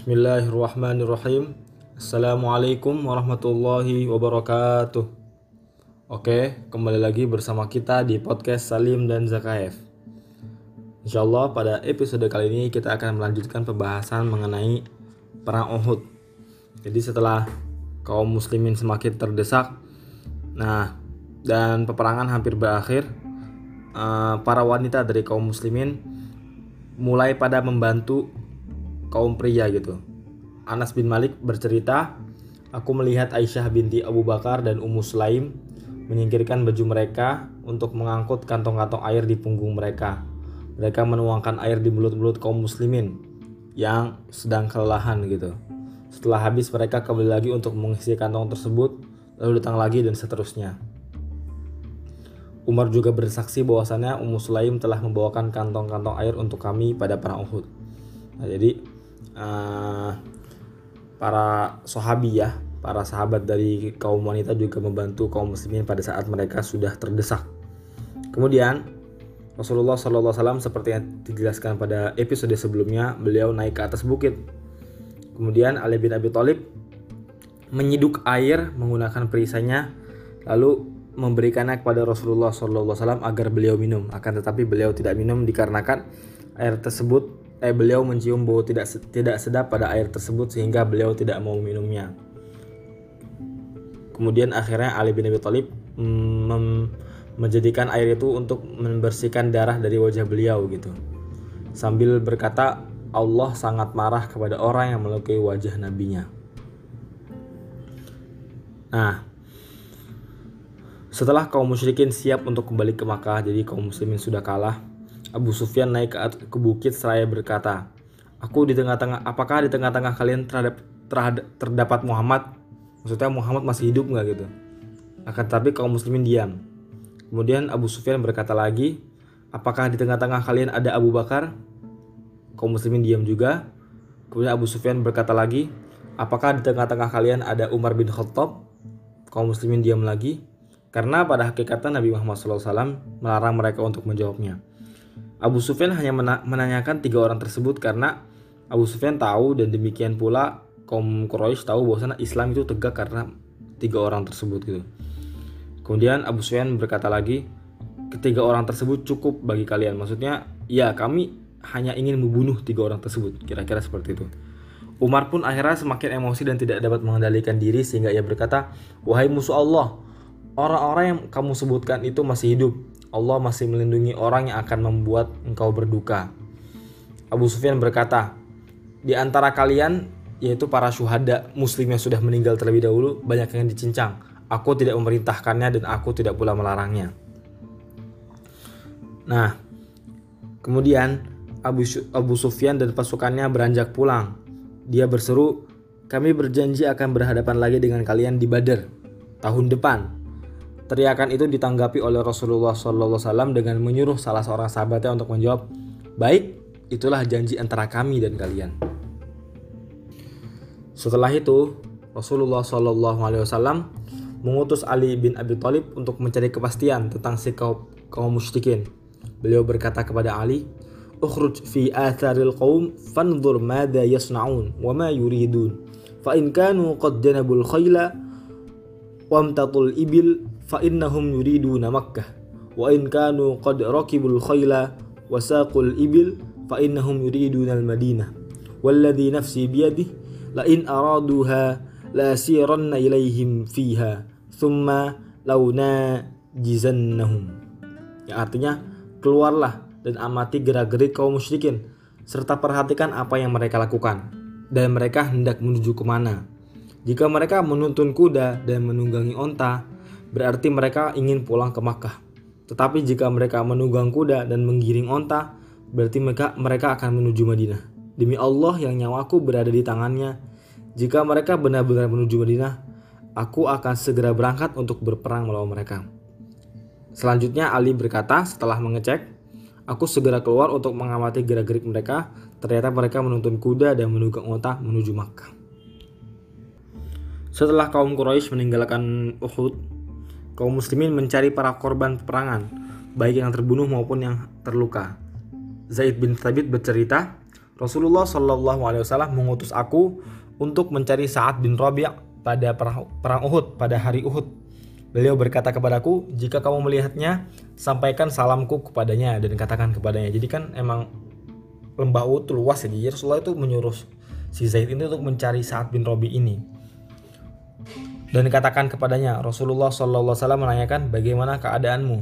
Bismillahirrahmanirrahim. Assalamualaikum warahmatullahi wabarakatuh. Oke, kembali lagi bersama kita di podcast Salim dan Zakaev. Insya Allah pada episode kali ini kita akan melanjutkan pembahasan mengenai perang Uhud. Jadi setelah kaum muslimin semakin terdesak, nah dan peperangan hampir berakhir, eh, para wanita dari kaum muslimin mulai pada membantu kaum pria gitu. Anas bin Malik bercerita, aku melihat Aisyah binti Abu Bakar dan Ummu Sulaim menyingkirkan baju mereka untuk mengangkut kantong-kantong air di punggung mereka. Mereka menuangkan air di mulut-mulut kaum muslimin yang sedang kelelahan gitu. Setelah habis mereka kembali lagi untuk mengisi kantong tersebut, lalu datang lagi dan seterusnya. Umar juga bersaksi bahwasannya Ummu Sulaim telah membawakan kantong-kantong air untuk kami pada perang Uhud. Nah, jadi uh, para sahabi ya, para sahabat dari kaum wanita juga membantu kaum muslimin pada saat mereka sudah terdesak. Kemudian Rasulullah SAW seperti yang dijelaskan pada episode sebelumnya, beliau naik ke atas bukit. Kemudian Ali bin Abi Thalib menyiduk air menggunakan perisainya, lalu memberikannya kepada Rasulullah SAW agar beliau minum. Akan tetapi beliau tidak minum dikarenakan air tersebut eh beliau mencium bau tidak tidak sedap pada air tersebut sehingga beliau tidak mau minumnya. Kemudian akhirnya Ali bin Abi Thalib mm, menjadikan air itu untuk membersihkan darah dari wajah beliau gitu. Sambil berkata, Allah sangat marah kepada orang yang melukai wajah nabinya. Nah, setelah kaum musyrikin siap untuk kembali ke Makkah, jadi kaum muslimin sudah kalah, Abu Sufyan naik ke, ke bukit seraya berkata, Aku di tengah-tengah, apakah di tengah-tengah kalian terhadap, terhadap terdapat Muhammad? Maksudnya Muhammad masih hidup nggak gitu? Akan tetapi kaum muslimin diam. Kemudian Abu Sufyan berkata lagi, apakah di tengah-tengah kalian ada Abu Bakar? Kaum muslimin diam juga. Kemudian Abu Sufyan berkata lagi, apakah di tengah-tengah kalian ada Umar bin Khattab? Kaum muslimin diam lagi. Karena pada hakikatnya Nabi Muhammad SAW melarang mereka untuk menjawabnya. Abu Sufyan hanya menanyakan tiga orang tersebut karena Abu Sufyan tahu dan demikian pula kaum Quraisy tahu bahwa Islam itu tegak karena tiga orang tersebut gitu. Kemudian Abu Sufyan berkata lagi, ketiga orang tersebut cukup bagi kalian. Maksudnya, ya kami hanya ingin membunuh tiga orang tersebut. Kira-kira seperti itu. Umar pun akhirnya semakin emosi dan tidak dapat mengendalikan diri sehingga ia berkata, Wahai musuh Allah, orang-orang yang kamu sebutkan itu masih hidup. Allah masih melindungi orang yang akan membuat engkau berduka. Abu Sufyan berkata, di antara kalian, yaitu para syuhada muslim yang sudah meninggal terlebih dahulu, banyak yang dicincang. Aku tidak memerintahkannya dan aku tidak pula melarangnya. Nah, kemudian Abu, Abu Sufyan dan pasukannya beranjak pulang. Dia berseru, kami berjanji akan berhadapan lagi dengan kalian di Badar tahun depan Teriakan itu ditanggapi oleh Rasulullah SAW dengan menyuruh salah seorang sahabatnya untuk menjawab, "Baik, itulah janji antara kami dan kalian." Setelah itu, Rasulullah SAW mengutus Ali bin Abi Thalib untuk mencari kepastian tentang sikap kaum musyrikin. Beliau berkata kepada Ali, "Ukhruj fi atharil qaum fanzur madha yasna'un wa ma yuridun. Fa in kanu qad janabul khayla wamtatul ibil fa innahum yuriduna Makkah wa in kanu qad rakibul khayla wa saqul ibil fa innahum yuriduna al-Madinah walladhi nafsi biyadihi la in araduha la siranna ilaihim fiha thumma launa jizannahum artinya keluarlah dan amati gerak-gerik kaum musyrikin serta perhatikan apa yang mereka lakukan. Dan mereka hendak menuju ke mana? Jika mereka menuntun kuda dan menunggangi onta berarti mereka ingin pulang ke Makkah. Tetapi jika mereka menunggang kuda dan menggiring onta, berarti mereka mereka akan menuju Madinah. Demi Allah yang nyawaku berada di tangannya, jika mereka benar-benar menuju Madinah, aku akan segera berangkat untuk berperang melawan mereka. Selanjutnya Ali berkata setelah mengecek, aku segera keluar untuk mengamati gerak-gerik mereka. Ternyata mereka menuntun kuda dan menunggang onta menuju Makkah. Setelah kaum Quraisy meninggalkan Uhud, kaum muslimin mencari para korban peperangan, baik yang terbunuh maupun yang terluka. Zaid bin Thabit bercerita, Rasulullah Shallallahu Alaihi Wasallam mengutus aku untuk mencari Sa'ad bin Rabi' pada perang, Uhud pada hari Uhud. Beliau berkata kepadaku, jika kamu melihatnya, sampaikan salamku kepadanya dan katakan kepadanya. Jadi kan emang lembah Uhud luas ya. Jadi Rasulullah itu menyuruh si Zaid ini untuk mencari Sa'ad bin Rabi' ini. Dan katakan kepadanya, Rasulullah Wasallam menanyakan bagaimana keadaanmu.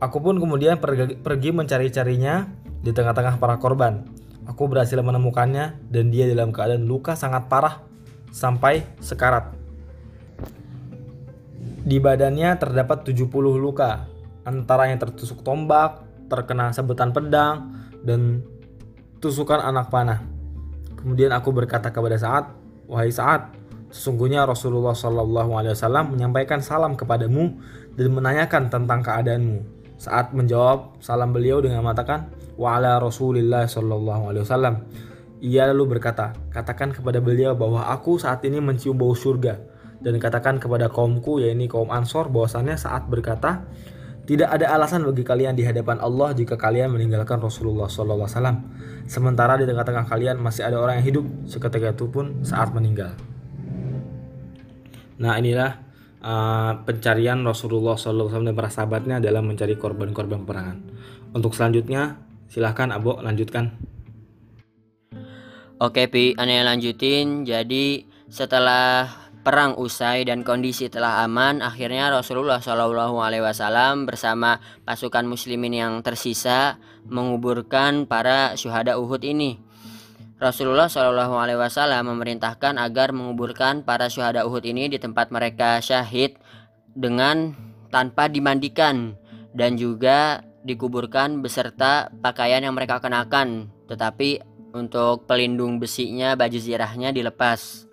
Aku pun kemudian pergi, mencari-carinya di tengah-tengah para korban. Aku berhasil menemukannya dan dia dalam keadaan luka sangat parah sampai sekarat. Di badannya terdapat 70 luka, antara yang tertusuk tombak, terkena sabetan pedang, dan tusukan anak panah. Kemudian aku berkata kepada Saat, wahai Saat, sesungguhnya Rasulullah Shallallahu Alaihi Wasallam menyampaikan salam kepadamu dan menanyakan tentang keadaanmu. Saat menjawab salam beliau dengan mengatakan, wa Rasulillah sallallahu alaihi wasallam. Ia lalu berkata, katakan kepada beliau bahwa aku saat ini mencium bau surga dan katakan kepada kaumku yaitu kaum Ansor bahwasannya saat berkata tidak ada alasan bagi kalian di hadapan Allah jika kalian meninggalkan Rasulullah SAW. Sementara di tengah-tengah kalian masih ada orang yang hidup seketika itu pun saat meninggal. Nah inilah uh, pencarian Rasulullah SAW dan para sahabatnya dalam mencari korban-korban perangan. Untuk selanjutnya Silahkan Abo lanjutkan. Oke Pi, aneh lanjutin. Jadi setelah perang usai dan kondisi telah aman, akhirnya Rasulullah Wasallam bersama pasukan Muslimin yang tersisa menguburkan para syuhada Uhud ini. Rasulullah Shallallahu Alaihi Wasallam memerintahkan agar menguburkan para syuhada Uhud ini di tempat mereka syahid dengan tanpa dimandikan dan juga dikuburkan beserta pakaian yang mereka kenakan, tetapi untuk pelindung besinya baju zirahnya dilepas.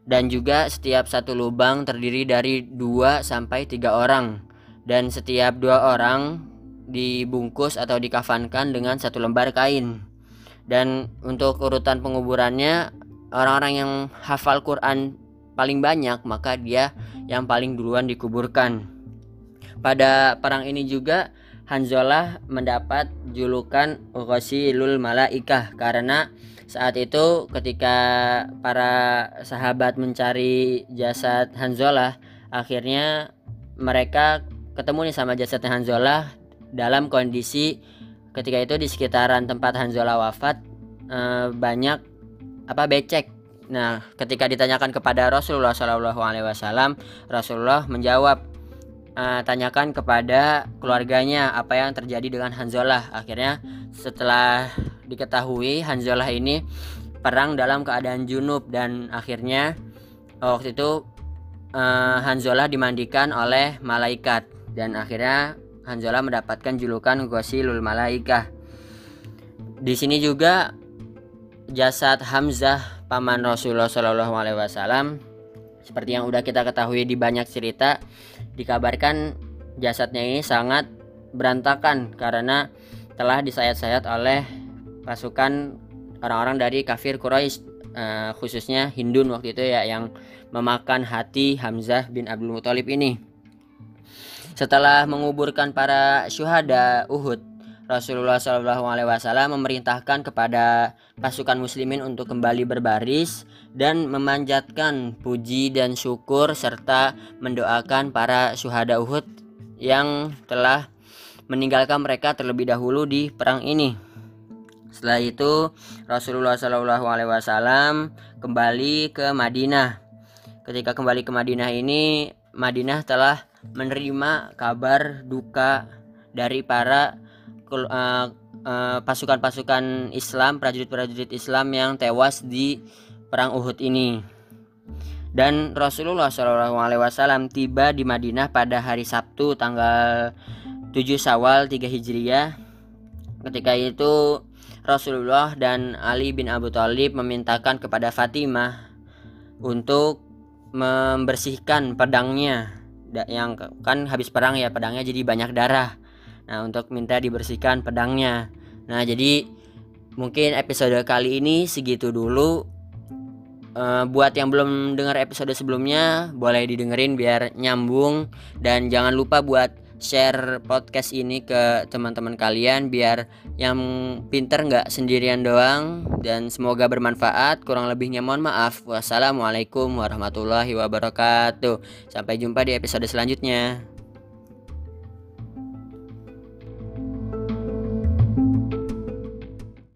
Dan juga setiap satu lubang terdiri dari 2 sampai 3 orang dan setiap dua orang dibungkus atau dikafankan dengan satu lembar kain. Dan untuk urutan penguburannya orang-orang yang hafal Quran paling banyak maka dia yang paling duluan dikuburkan. Pada perang ini juga Hanzalah mendapat julukan Ghasilul Malaikah karena saat itu ketika para sahabat mencari jasad Hanzalah akhirnya mereka ketemu nih sama jasad Hanzalah dalam kondisi ketika itu di sekitaran tempat Hanzalah wafat eh, banyak apa becek Nah, ketika ditanyakan kepada Rasulullah Shallallahu Alaihi Wasallam, Rasulullah menjawab, uh, tanyakan kepada keluarganya apa yang terjadi dengan Hanzalah. Akhirnya setelah diketahui Hanzalah ini perang dalam keadaan junub dan akhirnya waktu itu uh, Hanzalah dimandikan oleh malaikat dan akhirnya Hanzalah mendapatkan julukan Ghasilul Malaikah. Di sini juga jasad Hamzah paman Rasulullah Shallallahu Alaihi Wasallam seperti yang udah kita ketahui di banyak cerita Dikabarkan jasadnya ini sangat berantakan karena telah disayat-sayat oleh pasukan orang-orang dari kafir Quraisy uh, khususnya Hindun waktu itu ya yang memakan hati Hamzah bin Abdul Muthalib ini. Setelah menguburkan para syuhada Uhud, Rasulullah SAW memerintahkan kepada pasukan muslimin untuk kembali berbaris dan memanjatkan puji dan syukur serta mendoakan para syuhada Uhud yang telah meninggalkan mereka terlebih dahulu di perang ini. Setelah itu Rasulullah SAW kembali ke Madinah. Ketika kembali ke Madinah ini, Madinah telah menerima kabar duka dari para uh, uh, pasukan-pasukan Islam, prajurit-prajurit Islam yang tewas di perang Uhud ini. Dan Rasulullah SAW tiba di Madinah pada hari Sabtu tanggal 7 Sawal 3 Hijriah. Ketika itu Rasulullah dan Ali bin Abu Thalib memintakan kepada Fatimah untuk membersihkan pedangnya yang kan habis perang ya pedangnya jadi banyak darah. Nah, untuk minta dibersihkan pedangnya. Nah, jadi mungkin episode kali ini segitu dulu Uh, buat yang belum dengar episode sebelumnya, boleh didengerin biar nyambung dan jangan lupa buat share podcast ini ke teman-teman kalian biar yang pinter nggak sendirian doang. Dan semoga bermanfaat. Kurang lebihnya mohon maaf. Wassalamualaikum warahmatullahi wabarakatuh. Sampai jumpa di episode selanjutnya